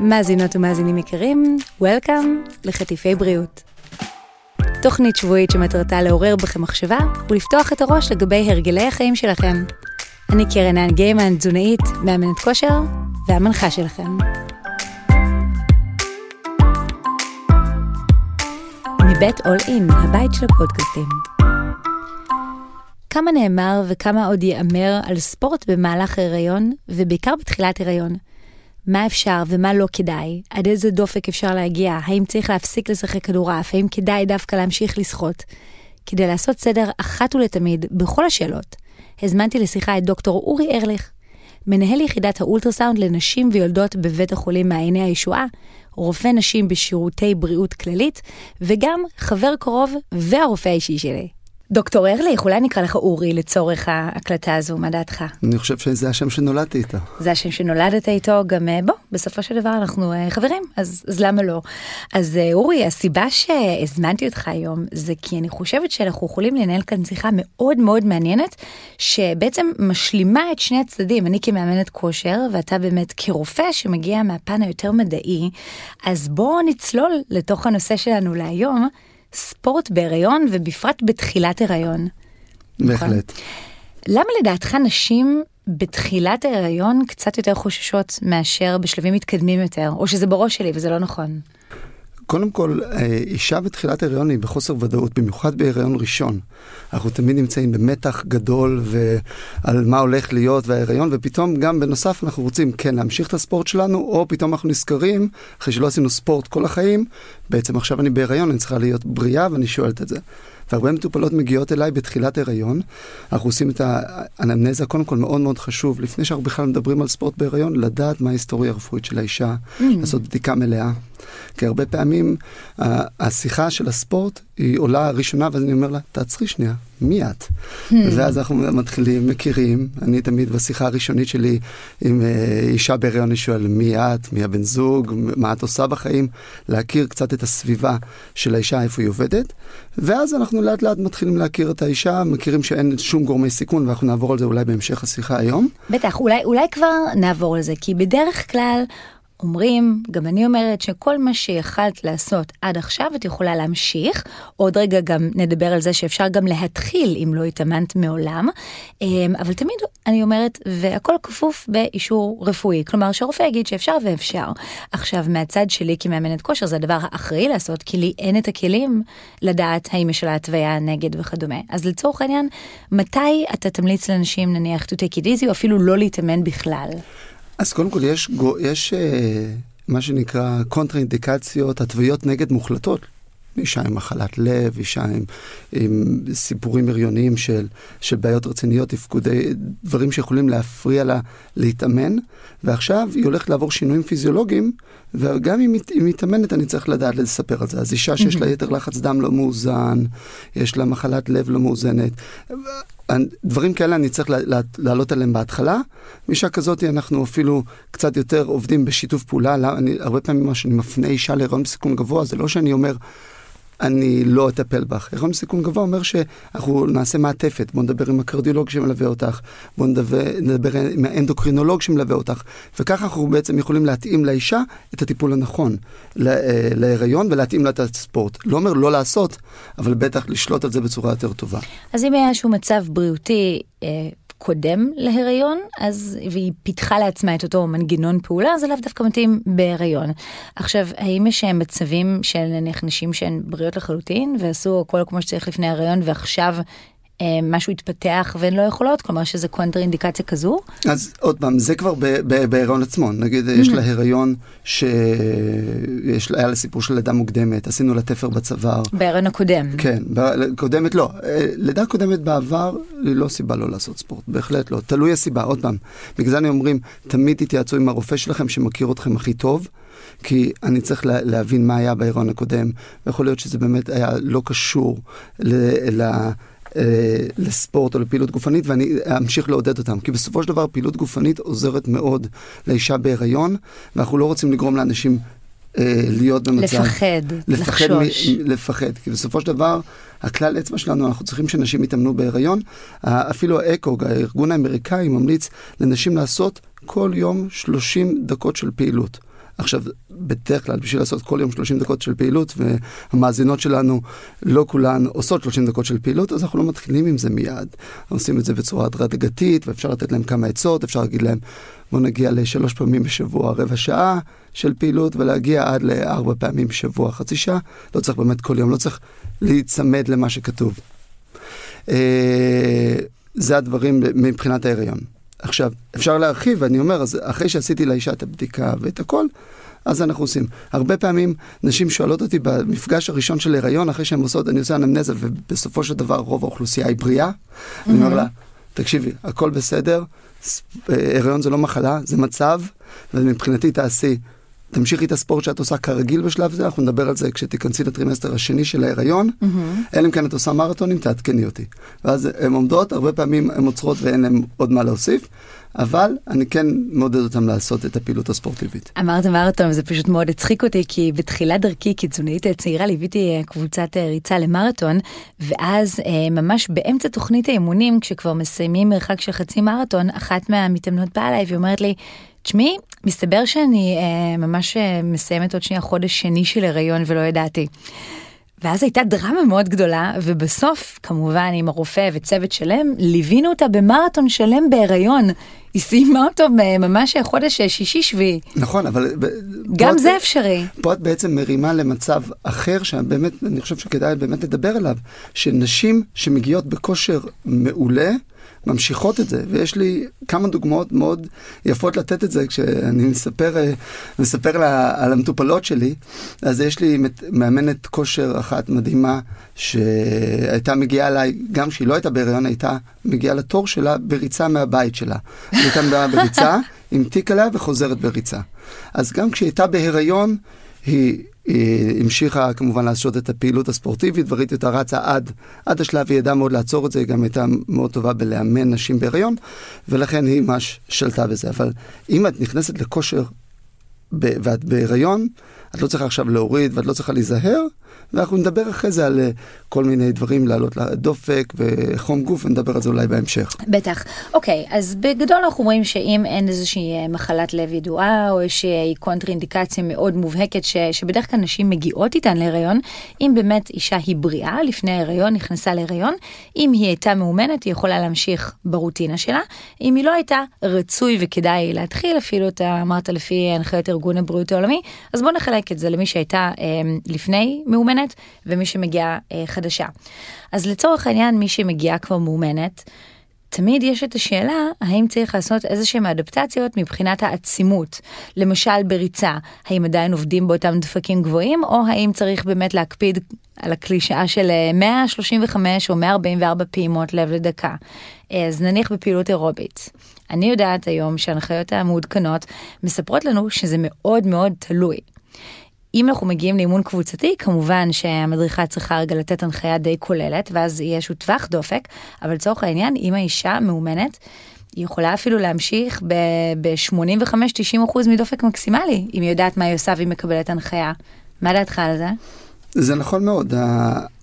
מאזינות ומאזינים יקרים, Welcome לחטיפי בריאות. תוכנית שבועית שמטרתה לעורר בכם מחשבה ולפתוח את הראש לגבי הרגלי החיים שלכם. אני קרן גיימן, תזונאית, מאמנת כושר והמנחה שלכם. מבית אול אין, הבית של הפודקאסטים. כמה נאמר וכמה עוד ייאמר על ספורט במהלך ההיריון, ובעיקר בתחילת הריון. מה אפשר ומה לא כדאי, עד איזה דופק אפשר להגיע, האם צריך להפסיק לשחק כדורעף, האם כדאי דווקא להמשיך לשחות. כדי לעשות סדר אחת ולתמיד בכל השאלות, הזמנתי לשיחה את דוקטור אורי ארליך, מנהל יחידת האולטרסאונד לנשים ויולדות בבית החולים מעייני הישועה, רופא נשים בשירותי בריאות כללית, וגם חבר קרוב והרופא האישי שלי. דוקטור ארליך, אולי נקרא לך אורי לצורך ההקלטה הזו, מה דעתך? אני חושב שזה השם שנולדתי איתו. זה השם שנולדת איתו, גם אה, בוא, בסופו של דבר אנחנו אה, חברים, אז, אז למה לא? אז אה, אורי, הסיבה שהזמנתי אותך היום זה כי אני חושבת שאנחנו יכולים לנהל כאן שיחה מאוד מאוד מעניינת, שבעצם משלימה את שני הצדדים, אני כמאמנת כושר, ואתה באמת כרופא שמגיע מהפן היותר מדעי, אז בואו נצלול לתוך הנושא שלנו להיום. ספורט בהיריון ובפרט בתחילת הריון. בהחלט. נכון? למה לדעתך נשים בתחילת ההיריון קצת יותר חוששות מאשר בשלבים מתקדמים יותר, או שזה בראש שלי וזה לא נכון? קודם כל, אה, אישה בתחילת הריון היא בחוסר ודאות, במיוחד בהריון ראשון. אנחנו תמיד נמצאים במתח גדול ועל מה הולך להיות וההריון, ופתאום גם בנוסף אנחנו רוצים כן להמשיך את הספורט שלנו, או פתאום אנחנו נזכרים, אחרי שלא עשינו ספורט כל החיים, בעצם עכשיו אני בהריון, אני צריכה להיות בריאה ואני שואלת את זה. והרבה מטופלות מגיעות אליי בתחילת הריון. אנחנו עושים את האנמנזה, קודם כל מאוד מאוד חשוב, לפני שאנחנו בכלל מדברים על ספורט בהריון, לדעת מה ההיסטוריה הרפואית של האישה, mm. לעשות בדיקה מלאה. כי הרבה פעמים השיחה של הספורט היא עולה ראשונה, ואז אני אומר לה, תעצרי שנייה, מי את? Hmm. ואז אנחנו מתחילים, מכירים, אני תמיד בשיחה הראשונית שלי עם אה, אישה בהריון, אני שואל, מי את? מי הבן זוג? מה את עושה בחיים? להכיר קצת את הסביבה של האישה, איפה היא עובדת, ואז אנחנו לאט לאט מתחילים להכיר את האישה, מכירים שאין שום גורמי סיכון, ואנחנו נעבור על זה אולי בהמשך השיחה היום. בטח, אולי, אולי כבר נעבור על זה, כי בדרך כלל... אומרים, גם אני אומרת שכל מה שיכלת לעשות עד עכשיו את יכולה להמשיך, עוד רגע גם נדבר על זה שאפשר גם להתחיל אם לא התאמנת מעולם, אמ, אבל תמיד אני אומרת, והכל כפוף באישור רפואי, כלומר שהרופא יגיד שאפשר ואפשר. עכשיו מהצד שלי כמאמנת כושר זה הדבר האחראי לעשות, כי לי אין את הכלים לדעת האם יש לה התוויה נגד וכדומה. אז לצורך העניין, מתי אתה תמליץ לאנשים נניח to take it easy או אפילו לא להתאמן בכלל? אז קודם כל יש, יש אה, מה שנקרא קונטרה אינדיקציות, התוויות נגד מוחלטות. אישה עם מחלת לב, אישה עם, עם סיפורים הריוניים של, של בעיות רציניות, תפקודי, דברים שיכולים להפריע לה להתאמן, ועכשיו היא הולכת לעבור שינויים פיזיולוגיים, וגם אם היא מתאמנת אני צריך לדעת לספר על זה. אז אישה שיש לה יתר לחץ דם לא מאוזן, יש לה מחלת לב לא מאוזנת, דברים כאלה אני צריך לעלות עליהם בהתחלה. אישה כזאת אנחנו אפילו קצת יותר עובדים בשיתוף פעולה. אני, הרבה פעמים מה שאני מפנה אישה להיריון בסיכון גבוה, זה לא שאני אומר, אני לא אטפל בך. הריון בסיכון גבוה אומר שאנחנו נעשה מעטפת, בוא נדבר עם הקרדיולוג שמלווה אותך, בוא נדבר, נדבר עם האנדוקרינולוג שמלווה אותך, וככה אנחנו בעצם יכולים להתאים לאישה את הטיפול הנכון אה, להיריון ולהתאים לה את הספורט. לא אומר לא לעשות, אבל בטח לשלוט על זה בצורה יותר טובה. אז אם היה איזשהו מצב בריאותי, אה... קודם להיריון, אז, והיא פיתחה לעצמה את אותו מנגנון פעולה, זה לאו דווקא מתאים בהיריון. עכשיו, האם יש מצבים של נניח נשים שהן בריאות לחלוטין, ועשו הכל כמו שצריך לפני ההיריון, ועכשיו אה, משהו התפתח והן לא יכולות, כלומר שזה קונטר אינדיקציה כזו? אז עוד פעם, זה כבר בהיריון עצמו, נגיד יש לה הריון שהיה לה סיפור של לידה מוקדמת, עשינו לה תפר בצוואר. בהיריון הקודם. כן, קודמת לא, אה, לידה קודמת בעבר היא לא סיבה לא לעשות ספורט, בהחלט לא, תלוי הסיבה, עוד פעם, בגלל זה אני אומרים, תמיד תתייעצו עם הרופא שלכם שמכיר אתכם הכי טוב. כי אני צריך לה, להבין מה היה בהיריון הקודם, ויכול להיות שזה באמת היה לא קשור ל, ל, אה, לספורט או לפעילות גופנית ואני אמשיך לעודד אותם כי בסופו של דבר פעילות גופנית עוזרת מאוד לאישה בהיריון ואנחנו לא רוצים לגרום לאנשים אה, להיות במצב... לפחד, לפחד לחשוש. מ, לפחד, כי בסופו של דבר, הכלל אצבע שלנו, אנחנו צריכים שנשים יתאמנו בהיריון. אפילו האקוג, הארגון האמריקאי, ממליץ לנשים לעשות כל יום 30 דקות של פעילות. עכשיו, בדרך כלל, בשביל לעשות כל יום 30 דקות של פעילות, והמאזינות שלנו, לא כולן עושות 30 דקות של פעילות, אז אנחנו לא מתחילים עם זה מיד. עושים את זה בצורה הדרגתית, ואפשר לתת להם כמה עצות, אפשר להגיד להם, בואו נגיע לשלוש פעמים בשבוע רבע שעה של פעילות, ולהגיע עד לארבע פעמים בשבוע חצי שעה. לא צריך באמת כל יום, לא צריך להיצמד למה שכתוב. אה, זה הדברים מבחינת ההיריון. עכשיו, אפשר להרחיב, ואני אומר, אז אחרי שעשיתי לאישה את הבדיקה ואת הכל, אז אנחנו עושים. הרבה פעמים נשים שואלות אותי במפגש הראשון של הריון, אחרי שהן עושות, אני עושה אנמנזה, ובסופו של דבר רוב האוכלוסייה היא בריאה. אני אומר לה, תקשיבי, הכל בסדר, אה, הריון זה לא מחלה, זה מצב, ומבחינתי תעשי. תמשיכי את הספורט שאת עושה כרגיל בשלב זה, אנחנו נדבר על זה כשתיכנסי לטרימסטר השני של ההיריון, אלא אם כן את עושה מרתונים, תעדכני אותי. ואז הן עומדות, הרבה פעמים הן עוצרות ואין להן עוד מה להוסיף, אבל אני כן מעודד אותן לעשות את הפעילות הספורטיבית. אמרת מרתון, זה פשוט מאוד הצחיק אותי, כי בתחילת דרכי כתזונאית צעירה ליוויתי אה, קבוצת אה, ריצה למרתון, ואז אה, ממש באמצע תוכנית האימונים, כשכבר מסיימים מרחק של חצי מרתון, אחת מהמתאמנות באה אליי ואומרת לי, תשמעי, מסתבר שאני אה, ממש אה, מסיימת עוד שנייה חודש שני של הריון ולא ידעתי. ואז הייתה דרמה מאוד גדולה, ובסוף, כמובן עם הרופא וצוות שלם, ליווינו אותה במרתון שלם בהיריון. היא סיימה אותו ממש חודש שישי-שביעי. נכון, אבל... גם פה זה את- אפשרי. פה את בעצם מרימה למצב אחר, שבאמת, אני חושב שכדאי באמת לדבר עליו, שנשים שמגיעות בכושר מעולה, ממשיכות את זה, ויש לי כמה דוגמאות מאוד יפות לתת את זה, כשאני מספר, אה, מספר לה, על המטופלות שלי, אז יש לי מאמנת כושר אחת מדהימה, שהייתה מגיעה אליי, גם כשהיא לא הייתה בהיריון, הייתה מגיעה לתור שלה בריצה מהבית שלה. היא הייתה בריצה, עם תיק עליה וחוזרת בריצה. אז גם כשהיא הייתה בהיריון, היא, היא המשיכה כמובן לעשות את הפעילות הספורטיבית, וראיתי אותה רצה עד, עד השלב, היא ידעה מאוד לעצור את זה, היא גם הייתה מאוד טובה בלאמן נשים בהיריון, ולכן היא ממש שלטה בזה. אבל אם את נכנסת לכושר ב- ואת בהיריון, את לא צריכה עכשיו להוריד ואת לא צריכה להיזהר, ואנחנו נדבר אחרי זה על אה, כל מיני דברים, לעלות לדופק וחום גוף, ונדבר על זה אולי בהמשך. בטח. אוקיי, אז בגדול אנחנו רואים שאם אין איזושהי אה, מחלת לב ידועה, או איזושהי קונטראינדיקציה מאוד מובהקת, ש, שבדרך כלל נשים מגיעות איתן להיריון, אם באמת אישה היא בריאה, לפני ההיריון נכנסה להיריון, אם היא הייתה מאומנת, היא יכולה להמשיך ברוטינה שלה. אם היא לא הייתה, רצוי וכדאי להתחיל, אפילו אתה אמרת לפי הנחיות ארגון הבריאות העולמי, אז בוא נחלק את זה למי שהייתה אה, לפני מאומנת, ומי שמגיעה אה, חדשה. אז לצורך העניין, מי שמגיעה כבר מאומנת, תמיד יש את השאלה האם צריך לעשות איזה שהם אדפטציות מבחינת העצימות. למשל בריצה, האם עדיין עובדים באותם דפקים גבוהים, או האם צריך באמת להקפיד על הקלישאה של אה, 135 או 144 פעימות לב לדקה. אה, אז נניח בפעילות אירובית. אני יודעת היום שההנחיות המעודכנות מספרות לנו שזה מאוד מאוד תלוי. אם אנחנו מגיעים לאימון קבוצתי, כמובן שהמדריכה צריכה רגע לתת הנחיה די כוללת, ואז יהיה איזשהו טווח דופק, אבל לצורך העניין, אם האישה מאומנת, היא יכולה אפילו להמשיך ב-85-90% מדופק מקסימלי, אם היא יודעת מה היא עושה והיא מקבלת הנחיה. מה דעתך על זה? זה נכון מאוד.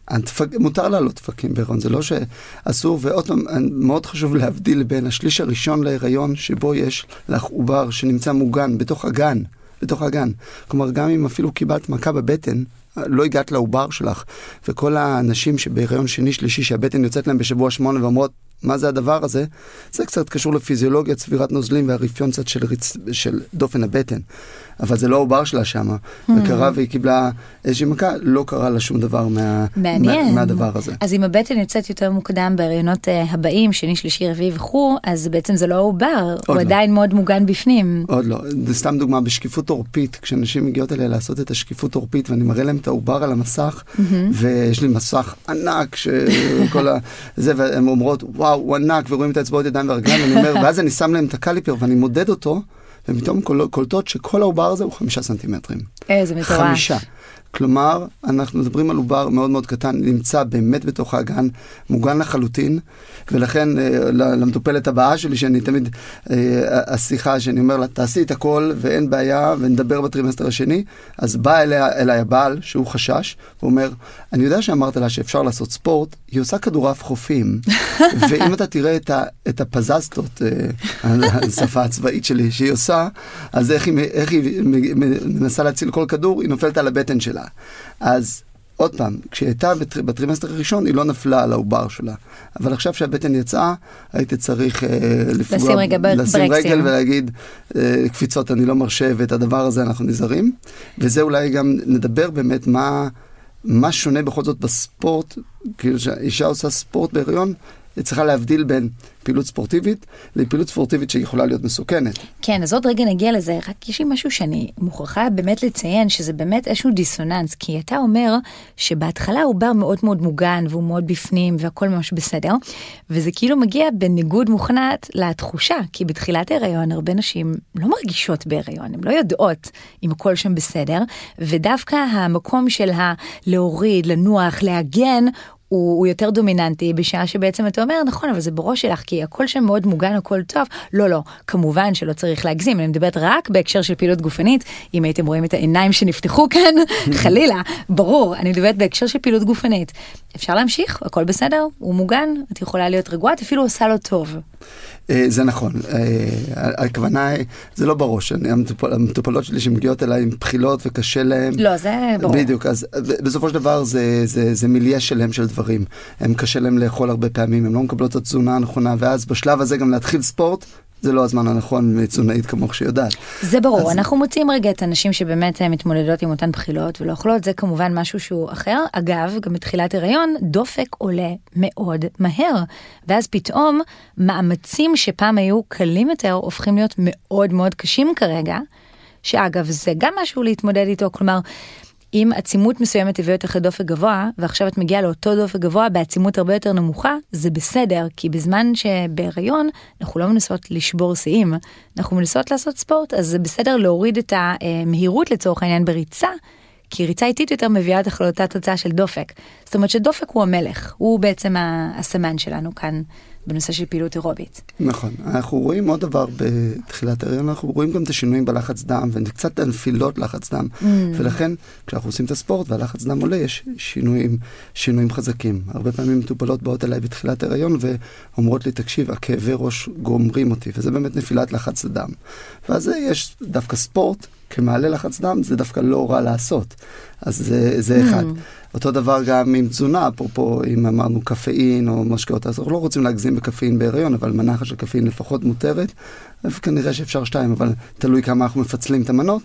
הדפק, מותר לעלות דפקים בהיריון, זה לא שאסור, ועוד פעם, מאוד חשוב להבדיל בין השליש הראשון להיריון, שבו יש לך עובר שנמצא מוגן בתוך הגן, בתוך הגן. כלומר, גם אם אפילו קיבלת מכה בבטן, לא הגעת לעובר שלך, וכל האנשים שבהיריון שני, שלישי, שהבטן יוצאת להם בשבוע שמונה ואומרות, מה זה הדבר הזה? זה קצת קשור לפיזיולוגיה, צבירת נוזלים והרפיון קצת של, ריצ... של דופן הבטן. אבל זה לא העובר שלה שמה. וקרה והיא קיבלה איזושהי מכה, לא קרה לה שום דבר מה... מעניין. מה... מהדבר הזה. אז אם הבטן יוצאת יותר מוקדם בהריונות אה, הבאים, שני, שלישי, רביעי וכו', אז בעצם זה לא העובר, הוא לא. עדיין מאוד מוגן בפנים. עוד לא, זה סתם דוגמה בשקיפות עורפית, כשנשים מגיעות אליה לעשות את השקיפות עורפית ואני מראה להם את העובר על המסך, ויש לי מסך ענק שכל ה... זה, והן אומרות, וואו, הוא ענק, ורואים את האצבעות ידיים והרגליים, ואני אומר, ואז אני שם להם את הקליפר ואני מודד אותו, ופתאום קול- קולטות שכל העובר הזה הוא חמישה סנטימטרים. איזה מטורף. חמישה. כלומר, אנחנו מדברים על עובר מאוד מאוד קטן, נמצא באמת בתוך האגן, מוגן לחלוטין, ולכן אה, למטופלת הבאה שלי, שאני תמיד, אה, השיחה שאני אומר לה, תעשי את הכל ואין בעיה ונדבר בטרימסטר השני, אז בא אליה, אליי הבעל, שהוא חשש, הוא אומר, אני יודע שאמרת לה שאפשר לעשות ספורט, היא עושה כדורעף חופים, ואם אתה תראה את, ה, את הפזצטות, אה, השפה הצבאית שלי, שהיא עושה, אז איך היא, איך היא מנסה להציל כל כדור, היא נופלת על הבטן שלה. אז עוד פעם, כשהיא הייתה בטרימסטר הראשון, היא לא נפלה על העובר שלה. אבל עכשיו שהבטן יצאה, הייתי צריך אה, לפגוע, לשים רגע לשים רגל ולהגיד, אה, קפיצות אני לא מרשה, ואת הדבר הזה אנחנו נזהרים. וזה אולי גם נדבר באמת מה, מה שונה בכל זאת בספורט, כאילו שהאישה עושה ספורט בהיריון, צריכה להבדיל בין פעילות ספורטיבית לפעילות ספורטיבית שיכולה להיות מסוכנת. כן, אז עוד רגע נגיע לזה, רק יש לי משהו שאני מוכרחה באמת לציין, שזה באמת איזשהו דיסוננס, כי אתה אומר שבהתחלה הוא בר מאוד מאוד מוגן והוא מאוד בפנים והכל ממש בסדר, וזה כאילו מגיע בניגוד מוכנעת לתחושה, כי בתחילת ההיריון הרבה נשים לא מרגישות בהיריון, הן לא יודעות אם הכל שם בסדר, ודווקא המקום של הלהוריד, לנוח, להגן, הוא, הוא יותר דומיננטי בשעה שבעצם אתה אומר נכון אבל זה בראש שלך כי הכל שם מאוד מוגן הכל טוב. לא לא כמובן שלא צריך להגזים אני מדברת רק בהקשר של פעילות גופנית. אם הייתם רואים את העיניים שנפתחו כאן חלילה ברור אני מדברת בהקשר של פעילות גופנית. אפשר להמשיך הכל בסדר הוא מוגן את יכולה להיות רגועה את אפילו עושה לו טוב. אה, זה נכון, אה, הכוונה זה לא בראש, המטופלות שלי שמגיעות אליי עם בחילות וקשה להן. לא, זה ברור. בדיוק, אז בסופו של דבר זה, זה, זה מיליה שלם של דברים. הם קשה להם לאכול הרבה פעמים, הם לא מקבלות את התזונה הנכונה, ואז בשלב הזה גם להתחיל ספורט, זה לא הזמן הנכון מתזונאית כמוך שיודעת. זה ברור, אז... אנחנו מוצאים רגע את הנשים שבאמת אה, מתמודדות עם אותן בחילות ולא אוכלות, זה כמובן משהו שהוא אחר. אגב, גם בתחילת הריון, דופק עולה מאוד מהר, ואז פתאום מאמצים שפעם היו קלים יותר הופכים להיות מאוד מאוד קשים כרגע. שאגב, זה גם משהו להתמודד איתו, כלומר, אם עצימות מסוימת הביאה אותך לדופק גבוה, ועכשיו את מגיעה לאותו דופק גבוה בעצימות הרבה יותר נמוכה, זה בסדר, כי בזמן שבהיריון אנחנו לא מנסות לשבור שיאים, אנחנו מנסות לעשות ספורט, אז זה בסדר להוריד את המהירות לצורך העניין בריצה. כי ריצה איטית יותר מביאה אותך לאותה תוצאה של דופק. זאת אומרת שדופק הוא המלך, הוא בעצם הסמן שלנו כאן בנושא של פעילות אירובית. נכון, אנחנו רואים עוד דבר בתחילת ההריון, אנחנו רואים גם את השינויים בלחץ דם וקצת הנפילות לחץ דם, mm. ולכן כשאנחנו עושים את הספורט והלחץ דם עולה, יש שינויים, שינויים חזקים. הרבה פעמים מטופלות באות אליי בתחילת ההריון ואומרות לי, תקשיב, הכאבי ראש גומרים אותי, וזה באמת נפילת לחץ דם. ואז יש דווקא ספורט. כמעלה לחץ דם זה דווקא לא רע לעשות. אז זה, זה אחד. Mm. אותו דבר גם עם תזונה, אפרופו אם אמרנו קפאין או משקאות, אז אנחנו לא רוצים להגזים בקפאין בהיריון, אבל מנה אחת של קפאין לפחות מותרת, וכנראה שאפשר שתיים, אבל תלוי כמה אנחנו מפצלים את המנות,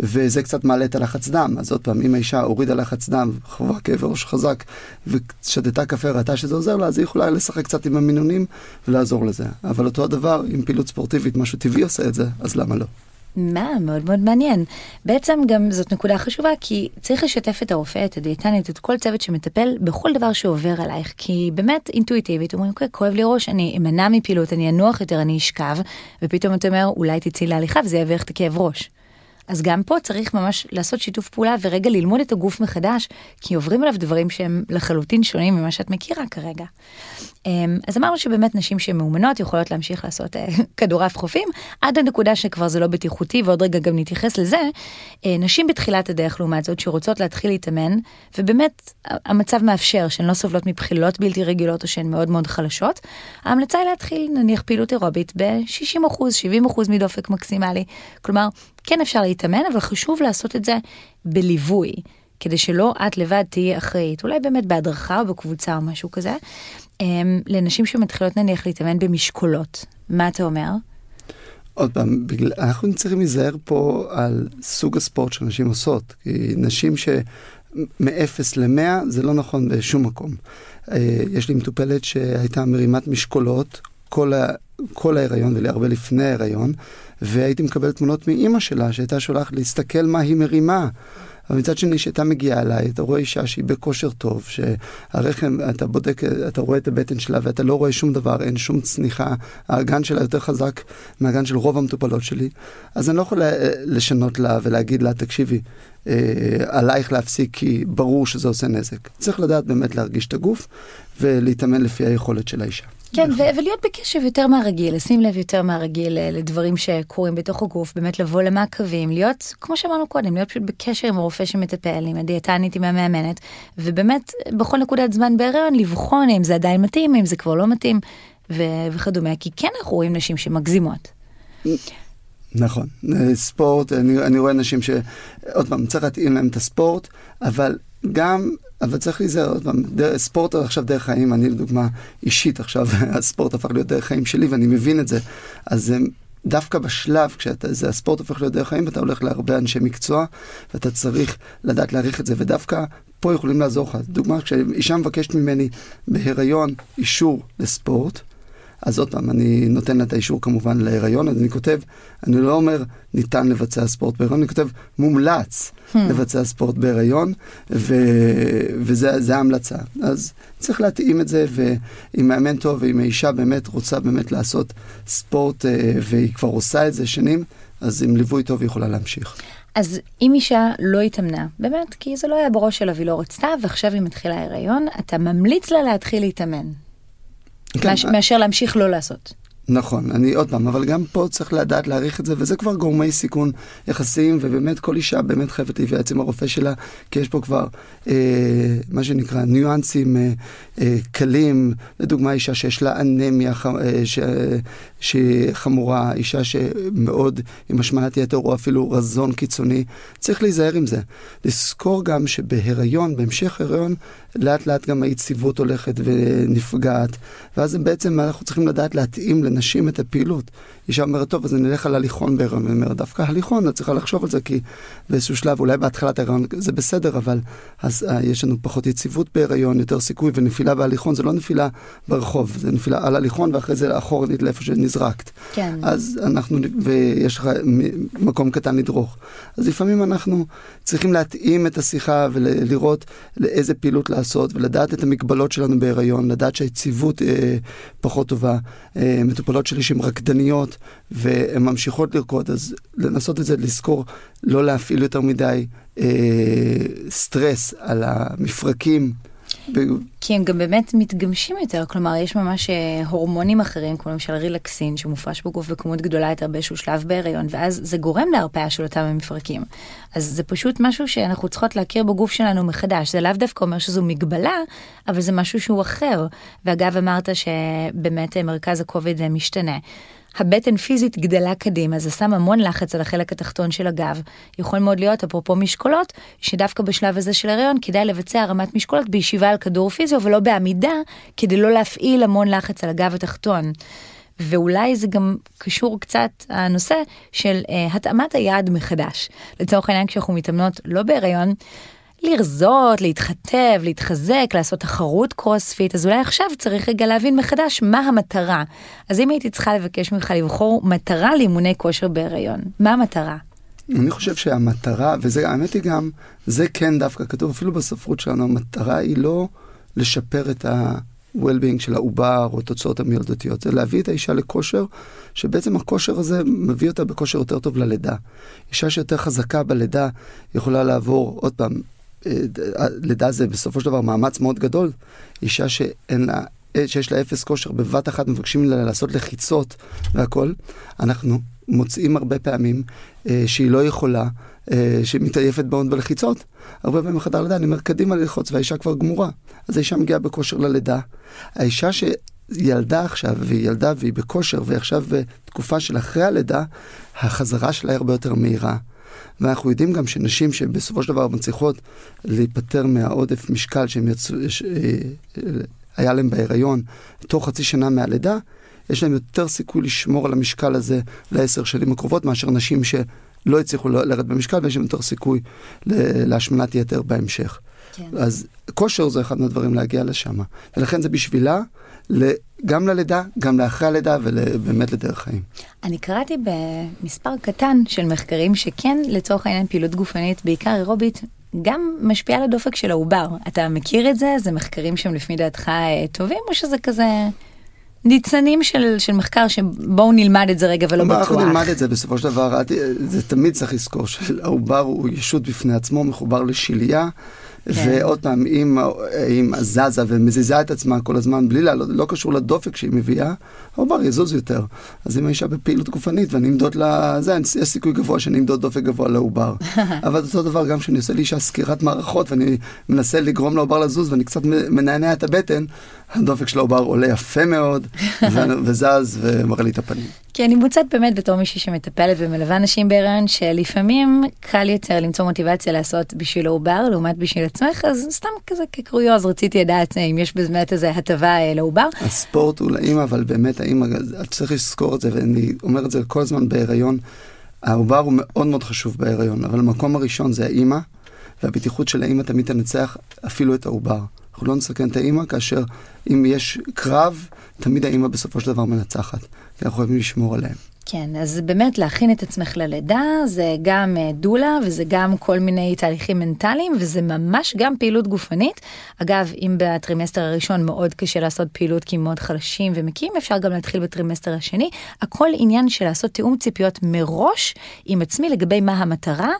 וזה קצת מעלה את הלחץ דם. אז עוד פעם, אם האישה הורידה לחץ דם, חווה כאב ראש חזק, ושתתה קפה, ראתה שזה עוזר לה, אז היא יכולה לשחק קצת עם המינונים ולעזור לזה. אבל אותו הדבר, אם פעילות ספורטיבית, משהו טבעי עושה את זה, אז למה לא? מה, מאוד מאוד מעניין. בעצם גם זאת נקודה חשובה, כי צריך לשתף את הרופא, את הדיאטנית, את כל צוות שמטפל בכל דבר שעובר עלייך, כי באמת אינטואיטיבית אומרים, אוקיי, כואב לי ראש, אני אמנע מפעילות, אני אנוח יותר, אני אשכב, ופתאום אתה אומר, אולי תצאי להליכה וזה יביא לך את הכאב ראש. אז גם פה צריך ממש לעשות שיתוף פעולה ורגע ללמוד את הגוף מחדש, כי עוברים עליו דברים שהם לחלוטין שונים ממה שאת מכירה כרגע. אמ, אז אמרנו שבאמת נשים שמאומנות יכולות להמשיך לעשות אה, כדורעף חופים, עד הנקודה שכבר זה לא בטיחותי, ועוד רגע גם נתייחס לזה. אה, נשים בתחילת הדרך לעומת זאת שרוצות להתחיל להתאמן, ובאמת המצב מאפשר שהן לא סובלות מבחילות בלתי רגילות או שהן מאוד מאוד חלשות, ההמלצה היא להתחיל נניח פעילות אירובית ב-60 70 מדופק מקסימלי. כלומר, כן אפשר להתאמן, אבל חשוב לעשות את זה בליווי. כדי שלא את לבד תהיי אחראית, אולי באמת בהדרכה או בקבוצה או משהו כזה, אמ, לנשים שמתחילות נניח להתאמן במשקולות. מה אתה אומר? עוד פעם, בגלל, אנחנו צריכים להיזהר פה על סוג הספורט שנשים עושות. כי נשים שמ-0 ל-100 זה לא נכון בשום מקום. אה, יש לי מטופלת שהייתה מרימת משקולות כל, ה, כל ההיריון ולהרבה לפני ההיריון, והייתי מקבל תמונות מאימא שלה שהייתה שולחת להסתכל מה היא מרימה. אבל מצד שני, כשאתה מגיע אליי, אתה רואה אישה שהיא בכושר טוב, שהרחם, אתה בודק, אתה רואה את הבטן שלה ואתה לא רואה שום דבר, אין שום צניחה, האגן שלה יותר חזק מהאגן של רוב המטופלות שלי, אז אני לא יכול לשנות לה ולהגיד לה, תקשיבי, אה, עלייך להפסיק כי ברור שזה עושה נזק. צריך לדעת באמת להרגיש את הגוף ולהתאמן לפי היכולת של האישה. כן, ו- ולהיות בקשב יותר מהרגיל, לשים לב יותר מהרגיל אה, לדברים שקורים בתוך הגוף, באמת לבוא למעקבים, להיות, כמו שאמרנו קודם, להיות פשוט בקשר עם הרופא שמטפל, עם הדיאטנית, עם המאמנת, ובאמת בכל נקודת זמן בהיריון לבחון אם זה עדיין מתאים, אם זה כבר לא מתאים, ו- וכדומה, כי כן אנחנו רואים נשים שמגזימות. נכון, אה, ספורט, אני, אני רואה נשים ש... עוד פעם, צריך להתאים להם את הספורט, אבל גם, אבל צריך להיזהר עוד פעם, ספורט עכשיו דרך חיים, אני לדוגמה אישית עכשיו, הספורט הפך להיות דרך חיים שלי ואני מבין את זה, אז דווקא בשלב, כשזה הספורט הופך להיות דרך חיים, ואתה הולך להרבה אנשי מקצוע, ואתה צריך לדעת להעריך את זה, ודווקא פה יכולים לעזור לך. דוגמה, כשאישה מבקשת ממני בהיריון אישור לספורט, אז עוד פעם, אני נותן לה את האישור כמובן להיריון, אז אני כותב, אני לא אומר ניתן לבצע ספורט בהיריון, אני כותב מומלץ hmm. לבצע ספורט בהיריון, ו... וזה ההמלצה. אז צריך להתאים את זה, ואם מאמן טוב ואם האישה באמת רוצה באמת לעשות ספורט, אה, והיא כבר עושה את זה שנים, אז עם ליווי טוב היא יכולה להמשיך. אז אם אישה לא התאמנה, באמת, כי זה לא היה בראש שלה והיא לא רצתה, ועכשיו היא מתחילה הריון, אתה ממליץ לה להתחיל להתאמן. כן, מש, מאשר להמשיך לא לעשות. נכון, אני עוד פעם, אבל גם פה צריך לדעת להעריך את זה, וזה כבר גורמי סיכון יחסיים, ובאמת כל אישה באמת חייבת להתייעץ עם הרופא שלה, כי יש פה כבר אה, מה שנקרא ניואנסים אה, אה, קלים, לדוגמה אישה שיש לה אנמיה אה, ש, שהיא חמורה, אישה שמאוד עם השמנת יתר או אפילו רזון קיצוני, צריך להיזהר עם זה. לזכור גם שבהיריון, בהמשך הריון, לאט לאט גם היציבות הולכת ונפגעת, ואז בעצם אנחנו צריכים לדעת להתאים לנשים את הפעילות. אישה אומרת, טוב, אז אני אלך על הליכון בהיריון, ואני אומר, דווקא הליכון, את צריכה לחשוב על זה, כי באיזשהו שלב, אולי בהתחלת ההיריון זה בסדר, אבל אז uh, יש לנו פחות יציבות בהיריון, יותר סיכוי, ונפילה בהליכון זה לא נפילה ברחוב, זה נפילה על הליכון, ואחרי זה אחורנית לאיפה שנזרקת. כן. אז אנחנו, ויש לך מקום קטן לדרוך. אז לפעמים אנחנו צריכים להתאים את השיחה ולראות לאיזה פעילות לעשות, ולדעת את המגבלות שלנו בהיריון, לדעת שהיציבות אה, פחות טובה. אה, מטופלות שלי שהן רקדניות, והן ממשיכות לרקוד, אז לנסות את זה, לזכור לא להפעיל יותר מדי אה, סטרס על המפרקים. כי הם גם באמת מתגמשים יותר, כלומר יש ממש אה, הורמונים אחרים, כמו למשל רילקסין, שמופרש בגוף בכמות גדולה יותר באיזשהו שלב בהיריון, ואז זה גורם להרפאה של אותם המפרקים. אז זה פשוט משהו שאנחנו צריכות להכיר בגוף שלנו מחדש, זה לאו דווקא אומר שזו מגבלה, אבל זה משהו שהוא אחר. ואגב אמרת שבאמת אה, מרכז הכובד אה, משתנה. הבטן פיזית גדלה קדימה, זה שם המון לחץ על החלק התחתון של הגב. יכול מאוד להיות, אפרופו משקולות, שדווקא בשלב הזה של הריון כדאי לבצע הרמת משקולות בישיבה על כדור פיזיו ולא בעמידה, כדי לא להפעיל המון לחץ על הגב התחתון. ואולי זה גם קשור קצת הנושא של uh, התאמת היעד מחדש. לצורך העניין כשאנחנו מתאמנות לא בהיריון, לרזות, להתחתב, להתחזק, לעשות תחרות קרוספיט, אז אולי עכשיו צריך רגע להבין מחדש מה המטרה. אז אם הייתי צריכה לבקש ממך לבחור מטרה לאימוני כושר בהיריון, מה המטרה? אני חושב שהמטרה, וזה, האמת היא גם, זה כן דווקא כתוב אפילו בספרות שלנו, המטרה היא לא לשפר את ה-well-being של העובר או תוצאות המילדותיות, זה להביא את האישה לכושר, שבעצם הכושר הזה מביא אותה בכושר יותר טוב ללידה. אישה שיותר חזקה בלידה יכולה לעבור, עוד פעם, לידה זה בסופו של דבר מאמץ מאוד גדול. אישה שאין לה, שיש לה אפס כושר, בבת אחת מבקשים לה לעשות לחיצות והכל, אנחנו מוצאים הרבה פעמים אה, שהיא לא יכולה, אה, שהיא מתעייפת מאוד בלחיצות. הרבה פעמים בחדר לידה אני אומר קדימה ללחוץ והאישה כבר גמורה. אז האישה מגיעה בכושר ללידה. האישה ש... ילדה עכשיו, והיא ילדה והיא בכושר, והיא עכשיו בתקופה של אחרי הלידה, החזרה שלה היא הרבה יותר מהירה. ואנחנו יודעים גם שנשים שבסופו של דבר מצליחות להיפטר מהעודף משקל שהם יצאו, אה, היה להם בהיריון תוך חצי שנה מהלידה, יש להם יותר סיכוי לשמור על המשקל הזה לעשר שנים הקרובות מאשר נשים שלא הצליחו לרדת במשקל ויש להם יותר סיכוי להשמנת יתר בהמשך. כן. אז כושר זה אחד מהדברים להגיע לשם, ולכן זה בשבילה גם ללידה, גם לאחרי הלידה ובאמת לדרך חיים. אני קראתי במספר קטן של מחקרים שכן, לצורך העניין פעילות גופנית, בעיקר אירובית, גם משפיעה על הדופק של העובר. אתה מכיר את זה? זה מחקרים שהם לפי דעתך אה, טובים, או שזה כזה ניצנים של, של מחקר שבואו נלמד את זה רגע ולא בטוח? אנחנו נלמד את זה בסופו של דבר, זה תמיד צריך לזכור שהעובר הוא ישות בפני עצמו, מחובר לשלייה. כן. ועוד פעם, אם, אם זזה ומזיזה את עצמה כל הזמן בלי לעלות, לא קשור לדופק שהיא מביאה, העובר יזוז יותר. אז אם האישה בפעילות גופנית ואני אמדוד לה, זה, יש סיכוי גבוה שאני אמדוד דופק גבוה לעובר. אבל אותו דבר גם כשאני עושה לאישה סקירת מערכות ואני מנסה לגרום לעובר לזוז ואני קצת מנענע את הבטן, הדופק של העובר עולה יפה מאוד, וזז ומראה לי את הפנים. כי אני מוצאת באמת בתור מישהי שמטפלת ומלווה נשים בהיריון, שלפעמים קל יותר למצוא מוטיבציה לעשות בשביל העובר לעומת בשביל עצמך, אז סתם כזה כקרויוז רציתי לדעת אם יש באמת איזה הטבה אה, לעובר. הספורט הוא לאימא, אבל באמת האימא, צריך לזכור את זה, ואני אומר את זה כל הזמן בהיריון. העובר הוא מאוד מאוד חשוב בהיריון, אבל המקום הראשון זה האימא, והבטיחות של האימא תמיד תנצח אפילו את העובר. אנחנו לא נסכן את האימא, כאשר אם יש קרב, תמיד האימא בסופו של דבר מנצחת. כי אנחנו חייבים לשמור עליהם. כן, אז באמת להכין את עצמך ללידה זה גם אה, דולה וזה גם כל מיני תהליכים מנטליים וזה ממש גם פעילות גופנית. אגב, אם בטרימסטר הראשון מאוד קשה לעשות פעילות כי מאוד חלשים ומקיאים, אפשר גם להתחיל בטרימסטר השני. הכל עניין של לעשות תיאום ציפיות מראש עם עצמי לגבי מה המטרה.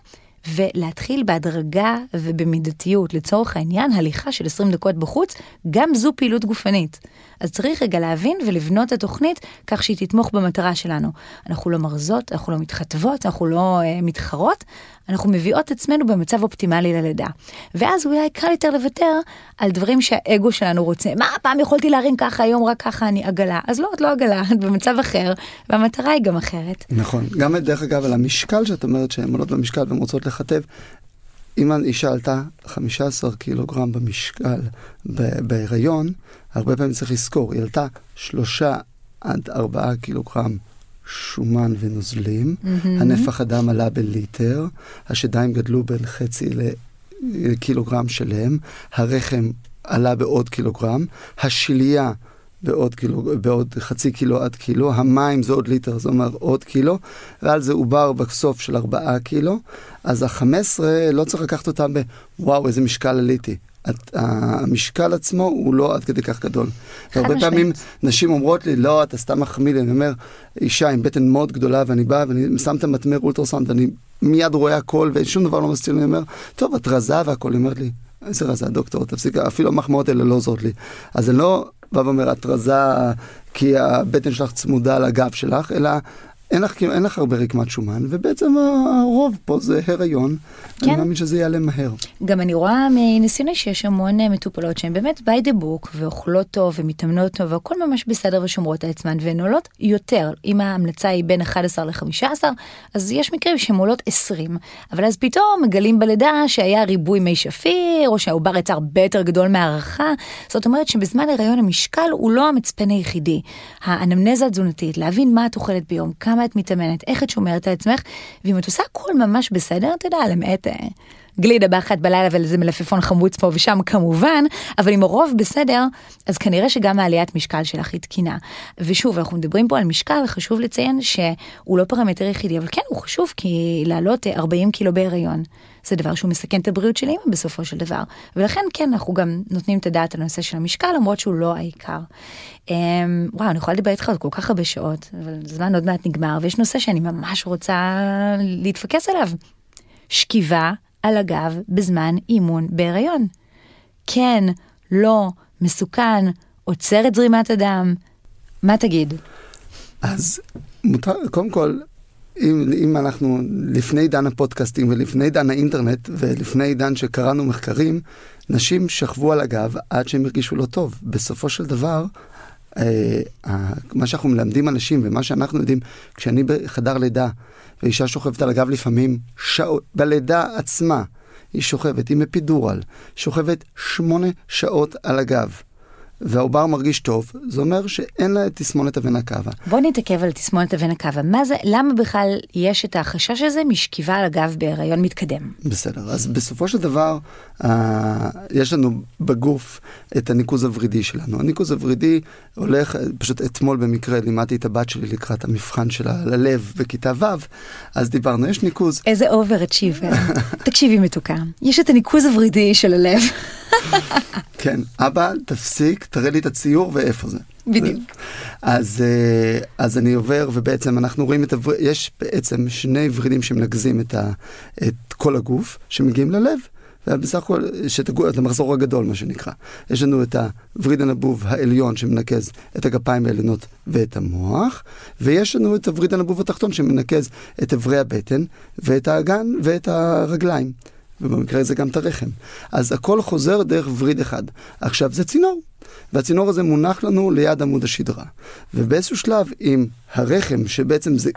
ולהתחיל בהדרגה ובמידתיות. לצורך העניין, הליכה של 20 דקות בחוץ, גם זו פעילות גופנית. אז צריך רגע להבין ולבנות את התוכנית כך שהיא תתמוך במטרה שלנו. אנחנו לא מרזות, אנחנו לא מתחתבות, אנחנו לא uh, מתחרות, אנחנו מביאות עצמנו במצב אופטימלי ללידה. ואז אולי קל יותר לוותר על דברים שהאגו שלנו רוצה. מה, פעם יכולתי להרים ככה, היום רק ככה אני עגלה. אז לא, את לא עגלה, את במצב אחר, והמטרה היא גם אחרת. נכון. גם דרך אגב על המשקל שאת אומרת שהן עולות במשקל והן רוצות לכתב. אם אישה עלתה 15 קילוגרם במשקל בהיריון, הרבה פעמים צריך לזכור, היא עלתה שלושה עד ארבעה קילוגרם שומן ונוזלים, mm-hmm. הנפח הדם עלה בליטר, השדיים גדלו בין חצי לקילוגרם שלם, הרחם עלה בעוד קילוגרם, השלייה בעוד, קילו, בעוד חצי קילו עד קילו, המים זה עוד ליטר, זה אומר עוד קילו, ועל זה עובר בסוף של ארבעה קילו, אז החמש עשרה לא צריך לקחת אותם בוואו איזה משקל עליתי. המשקל עצמו הוא לא עד כדי כך גדול. הרבה פעמים נשים אומרות לי, לא, אתה סתם מחמיא לי, אני אומר, אישה עם בטן מאוד גדולה, ואני בא ואני שם את המטמר אולטרסאונד, ואני מיד רואה הכל, ושום דבר לא מסתיר לי, אני אומר, טוב, את רזה והכל, היא אומרת לי, איזה רזה, דוקטור, תפסיק, אפילו המחמאות האלה לא עוזרות לי. אז אני לא בא ואומר, את רזה כי הבטן שלך צמודה לגב שלך, אלא אין לך, אין לך הרבה רקמת שומן, ובעצם הרוב פה זה הריון. כן. אני מאמין שזה יעלה מהר. גם אני רואה מניסיוני שיש המון אה, מטופלות שהן באמת by the book, ואוכלות טוב, ומתאמנות טוב, והכל ממש בסדר ושומרות על עצמן, והן עולות יותר. אם ההמלצה היא בין 11 ל-15, אז יש מקרים שהן עולות 20. אבל אז פתאום מגלים בלידה שהיה ריבוי מי שפיר, או שהעובר יצא הרבה יותר גדול מהערכה. זאת אומרת שבזמן הריון המשקל הוא לא המצפן היחידי. האנמנזה התזונתית, להבין מה את אוכלת ביום, כמה כמה את מתאמנת, איך את שומרת על עצמך, ואם את עושה הכל ממש בסדר, אתה יודע, למעט אה, גלידה באחת בלילה ואיזה מלפפון חמוץ פה ושם כמובן, אבל אם הרוב בסדר, אז כנראה שגם העליית משקל שלך היא תקינה. ושוב, אנחנו מדברים פה על משקל, חשוב לציין שהוא לא פרמטר יחידי, אבל כן, הוא חשוב, כי לעלות 40 אה, קילו בהיריון. זה דבר שהוא מסכן את הבריאות של אימא בסופו של דבר. ולכן כן, אנחנו גם נותנים את הדעת על הנושא של המשקל, למרות שהוא לא העיקר. אמ, וואו, אני יכולה לדבר איתך על כל כך הרבה שעות, אבל הזמן עוד מעט נגמר, ויש נושא שאני ממש רוצה להתפקס עליו. שכיבה על הגב בזמן אימון בהיריון. כן, לא, מסוכן, עוצר את זרימת הדם. מה תגיד? אז מותר, קודם כל, אם, אם אנחנו לפני עידן הפודקאסטים ולפני עידן האינטרנט ולפני עידן שקראנו מחקרים, נשים שכבו על הגב עד שהם הרגישו לא טוב. בסופו של דבר, אה, מה שאנחנו מלמדים אנשים ומה שאנחנו יודעים, כשאני בחדר לידה ואישה שוכבת על הגב לפעמים שעות, בלידה עצמה, היא שוכבת עם אפידורל, שוכבת שמונה שעות על הגב. והעובר מרגיש טוב, זה אומר שאין לה את תסמונת הוונה קאבה. בוא נתעכב על תסמונת הוונה קאבה. מה זה, למה בכלל יש את החשש הזה משכיבה על הגב בהיריון מתקדם? בסדר, אז בסופו של דבר, אה, יש לנו בגוף את הניקוז הוורידי שלנו. הניקוז הוורידי הולך, פשוט אתמול במקרה לימדתי את הבת שלי לקראת המבחן שלה ללב בכיתה ו', אז דיברנו, יש ניקוז. איזה over achiever. תקשיבי מתוקה, יש את הניקוז הוורידי של הלב. כן, אבא, תפסיק, תראה לי את הציור ואיפה זה. בדיוק. אז, אה, אז אני עובר, ובעצם אנחנו רואים את הווריד, יש בעצם שני ורידים שמנקזים את, ה, את כל הגוף, שמגיעים ללב. ובסך הכל, את המחזור הגדול, מה שנקרא. יש לנו את הווריד הנבוב העליון שמנקז את הגפיים העליונות ואת המוח, ויש לנו את הווריד הנבוב התחתון שמנקז את אברי הבטן ואת האגן ואת הרגליים. ובמקרה הזה גם את הרחם. אז הכל חוזר דרך וריד אחד. עכשיו, זה צינור, והצינור הזה מונח לנו ליד עמוד השדרה. ובאיזשהו שלב, עם הרחם, שבעצם זה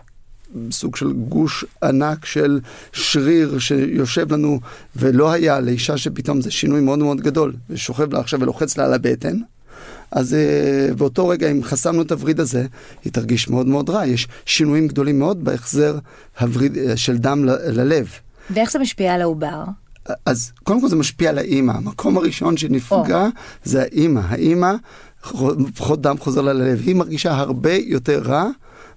סוג של גוש ענק של שריר שיושב לנו, ולא היה לאישה שפתאום זה שינוי מאוד מאוד גדול, ושוכב לה עכשיו ולוחץ לה על הבטן, אז uh, באותו רגע, אם חסמנו את הווריד הזה, היא תרגיש מאוד מאוד רע. יש שינויים גדולים מאוד בהחזר הווריד, uh, של דם ל- ללב. ואיך זה משפיע על העובר? אז קודם כל זה משפיע על האימא. המקום הראשון שנפגע oh. זה האימא. האימא, פחות דם חוזר לה ללב. היא מרגישה הרבה יותר רע.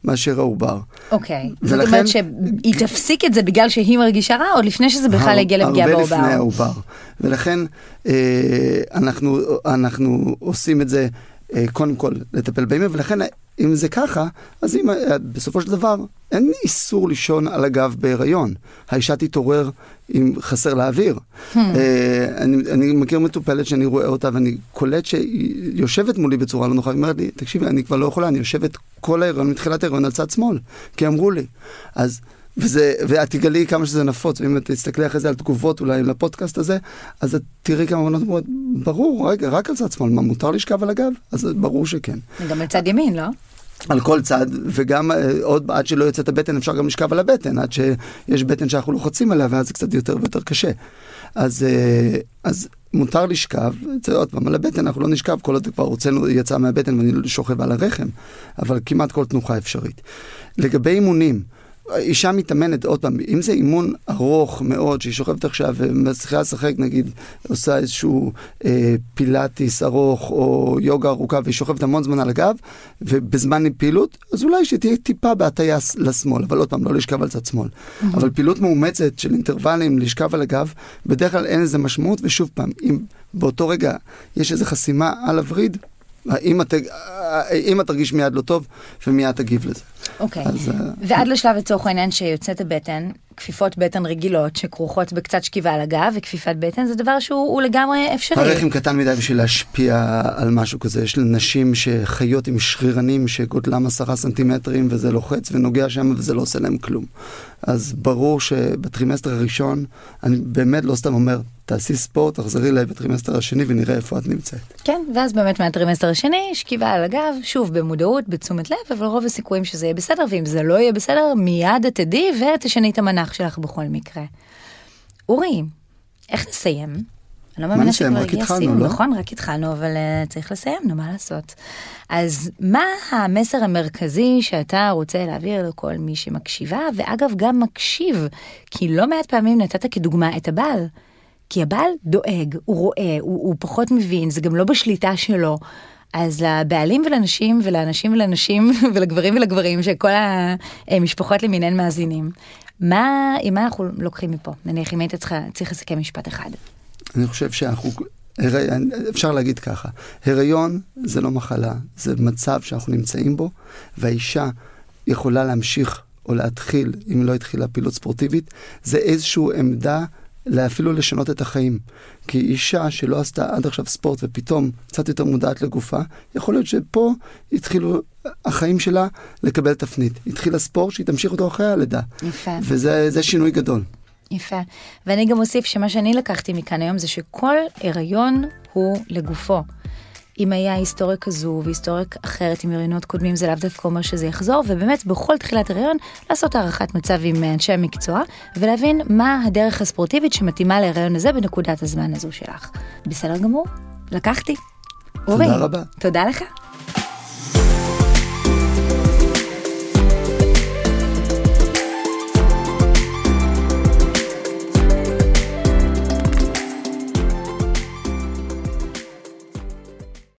מאשר העובר. אוקיי, okay. זאת אומרת שהיא תפסיק את זה בגלל שהיא מרגישה רע, או לפני שזה בכלל יגיע לפגיעה בעובר? הרבה לפני העובר. ולכן אה, אנחנו, אנחנו עושים את זה אה, קודם כל לטפל באמא, ולכן אם זה ככה, אז אם, אה, בסופו של דבר אין איסור לישון על הגב בהיריון. האישה תתעורר אם חסר לה אוויר. Hmm. אה, אני, אני מכיר מטופלת שאני רואה אותה ואני קולט שהיא יושבת מולי בצורה לא נוחה, היא אומרת לי, תקשיבי, אני כבר לא יכולה, אני יושבת כל ההיריון, מתחילת ההיריון על צד שמאל, כי אמרו לי. אז וזה, ואת תגלי כמה שזה נפוץ, ואם את תסתכלי אחרי זה על תגובות אולי לפודקאסט הזה, אז את תראי כמה בנות אומרות, ברור, רגע, רק על צד שמאל, מה, מותר לשכב על הגב? אז ברור שכן. גם על צד ימין, לא? על כל צד, וגם אה, עוד עד שלא יוצאת הבטן אפשר גם לשכב על הבטן, עד שיש בטן שאנחנו לוחצים עליה, ואז זה קצת יותר ויותר קשה. אז, אה, אז מותר לשכב, עוד פעם, על הבטן אנחנו לא נשכב, כל עוד כבר הוצאנו, יצא מהבטן ואני שוכב על הרחם, אבל כמעט כל תנוחה אפשרית. לגבי אימונים, אישה מתאמנת, עוד פעם, אם זה אימון ארוך מאוד, שהיא שוכבת עכשיו ומצליחה לשחק, נגיד, עושה איזשהו אה, פילאטיס ארוך או יוגה ארוכה והיא שוכבת המון זמן על הגב, ובזמן פעילות, אז אולי שתהיה טיפה בהטייה לשמאל, אבל עוד פעם, לא לשכב על צד שמאל. Mm-hmm. אבל פעילות מאומצת של אינטרוולים לשכב על הגב, בדרך כלל אין לזה משמעות, ושוב פעם, אם באותו רגע יש איזו חסימה על הווריד, האמא אה, תרגיש מיד לא טוב ומיד תגיב לזה. אוקיי, okay. אז, אה, ועד לשלב לצורך העניין שיוצאת הבטן, כפיפות בטן רגילות שכרוכות בקצת שכיבה על הגב וכפיפת בטן זה דבר שהוא לגמרי אפשרי. הרחם קטן מדי בשביל להשפיע על משהו כזה. יש נשים שחיות עם שרירנים שגודלם עשרה סנטימטרים וזה לוחץ ונוגע שם וזה לא עושה להם כלום. אז ברור שבטרימסטר הראשון, אני באמת לא סתם אומר, תעשי ספורט, תחזרי אליי בטרימסטר השני ונראה איפה את נמצאת. כן, ואז באמת מהטרימסטר השני, שכיבה על הגב, שוב במודעות, בתשומת לב, אבל רוב הסיכויים שזה יהיה בסדר, ואם זה לא יהיה בסדר, מיד את תדעי ותשני את המנח שלך בכל מקרה. אורי, איך נסיים? אני לא מאמינה שכבר הגיע סיום, לא? נכון, רק התחלנו, אבל אה, צריך לסיים, נו, מה לעשות. אז מה המסר המרכזי שאתה רוצה להעביר לכל מי שמקשיבה, ואגב, גם מקשיב, כי לא מעט פעמים נתת כדוגמה את הבעל. כי הבעל דואג, הוא רואה, הוא, הוא פחות מבין, זה גם לא בשליטה שלו. אז לבעלים ולנשים ולאנשים ולנשים ולגברים ולגברים שכל המשפחות למיניהן מאזינים, מה, עם מה אנחנו לוקחים מפה? נניח אם היית צריכה, צריך לסכם משפט אחד. אני חושב שאנחנו, אפשר להגיד ככה, הריון זה לא מחלה, זה מצב שאנחנו נמצאים בו, והאישה יכולה להמשיך או להתחיל, אם לא התחילה פעילות ספורטיבית, זה איזושהי עמדה אפילו לשנות את החיים. כי אישה שלא עשתה עד עכשיו ספורט ופתאום קצת יותר מודעת לגופה, יכול להיות שפה התחילו החיים שלה לקבל תפנית. התחילה ספורט שהיא תמשיך אותו אחרי הלידה. יפה. וזה שינוי גדול. יפה. ואני גם אוסיף שמה שאני לקחתי מכאן היום זה שכל הריון הוא לגופו. אם היה היסטוריה כזו והיסטוריה אחרת עם הריונות קודמים, זה לאו דווקא אומר שזה יחזור, ובאמת בכל תחילת הריון לעשות הערכת מצב עם אנשי המקצוע, ולהבין מה הדרך הספורטיבית שמתאימה להריון הזה בנקודת הזמן הזו שלך. בסדר גמור? לקחתי. אורי, תודה רבה. תודה לך.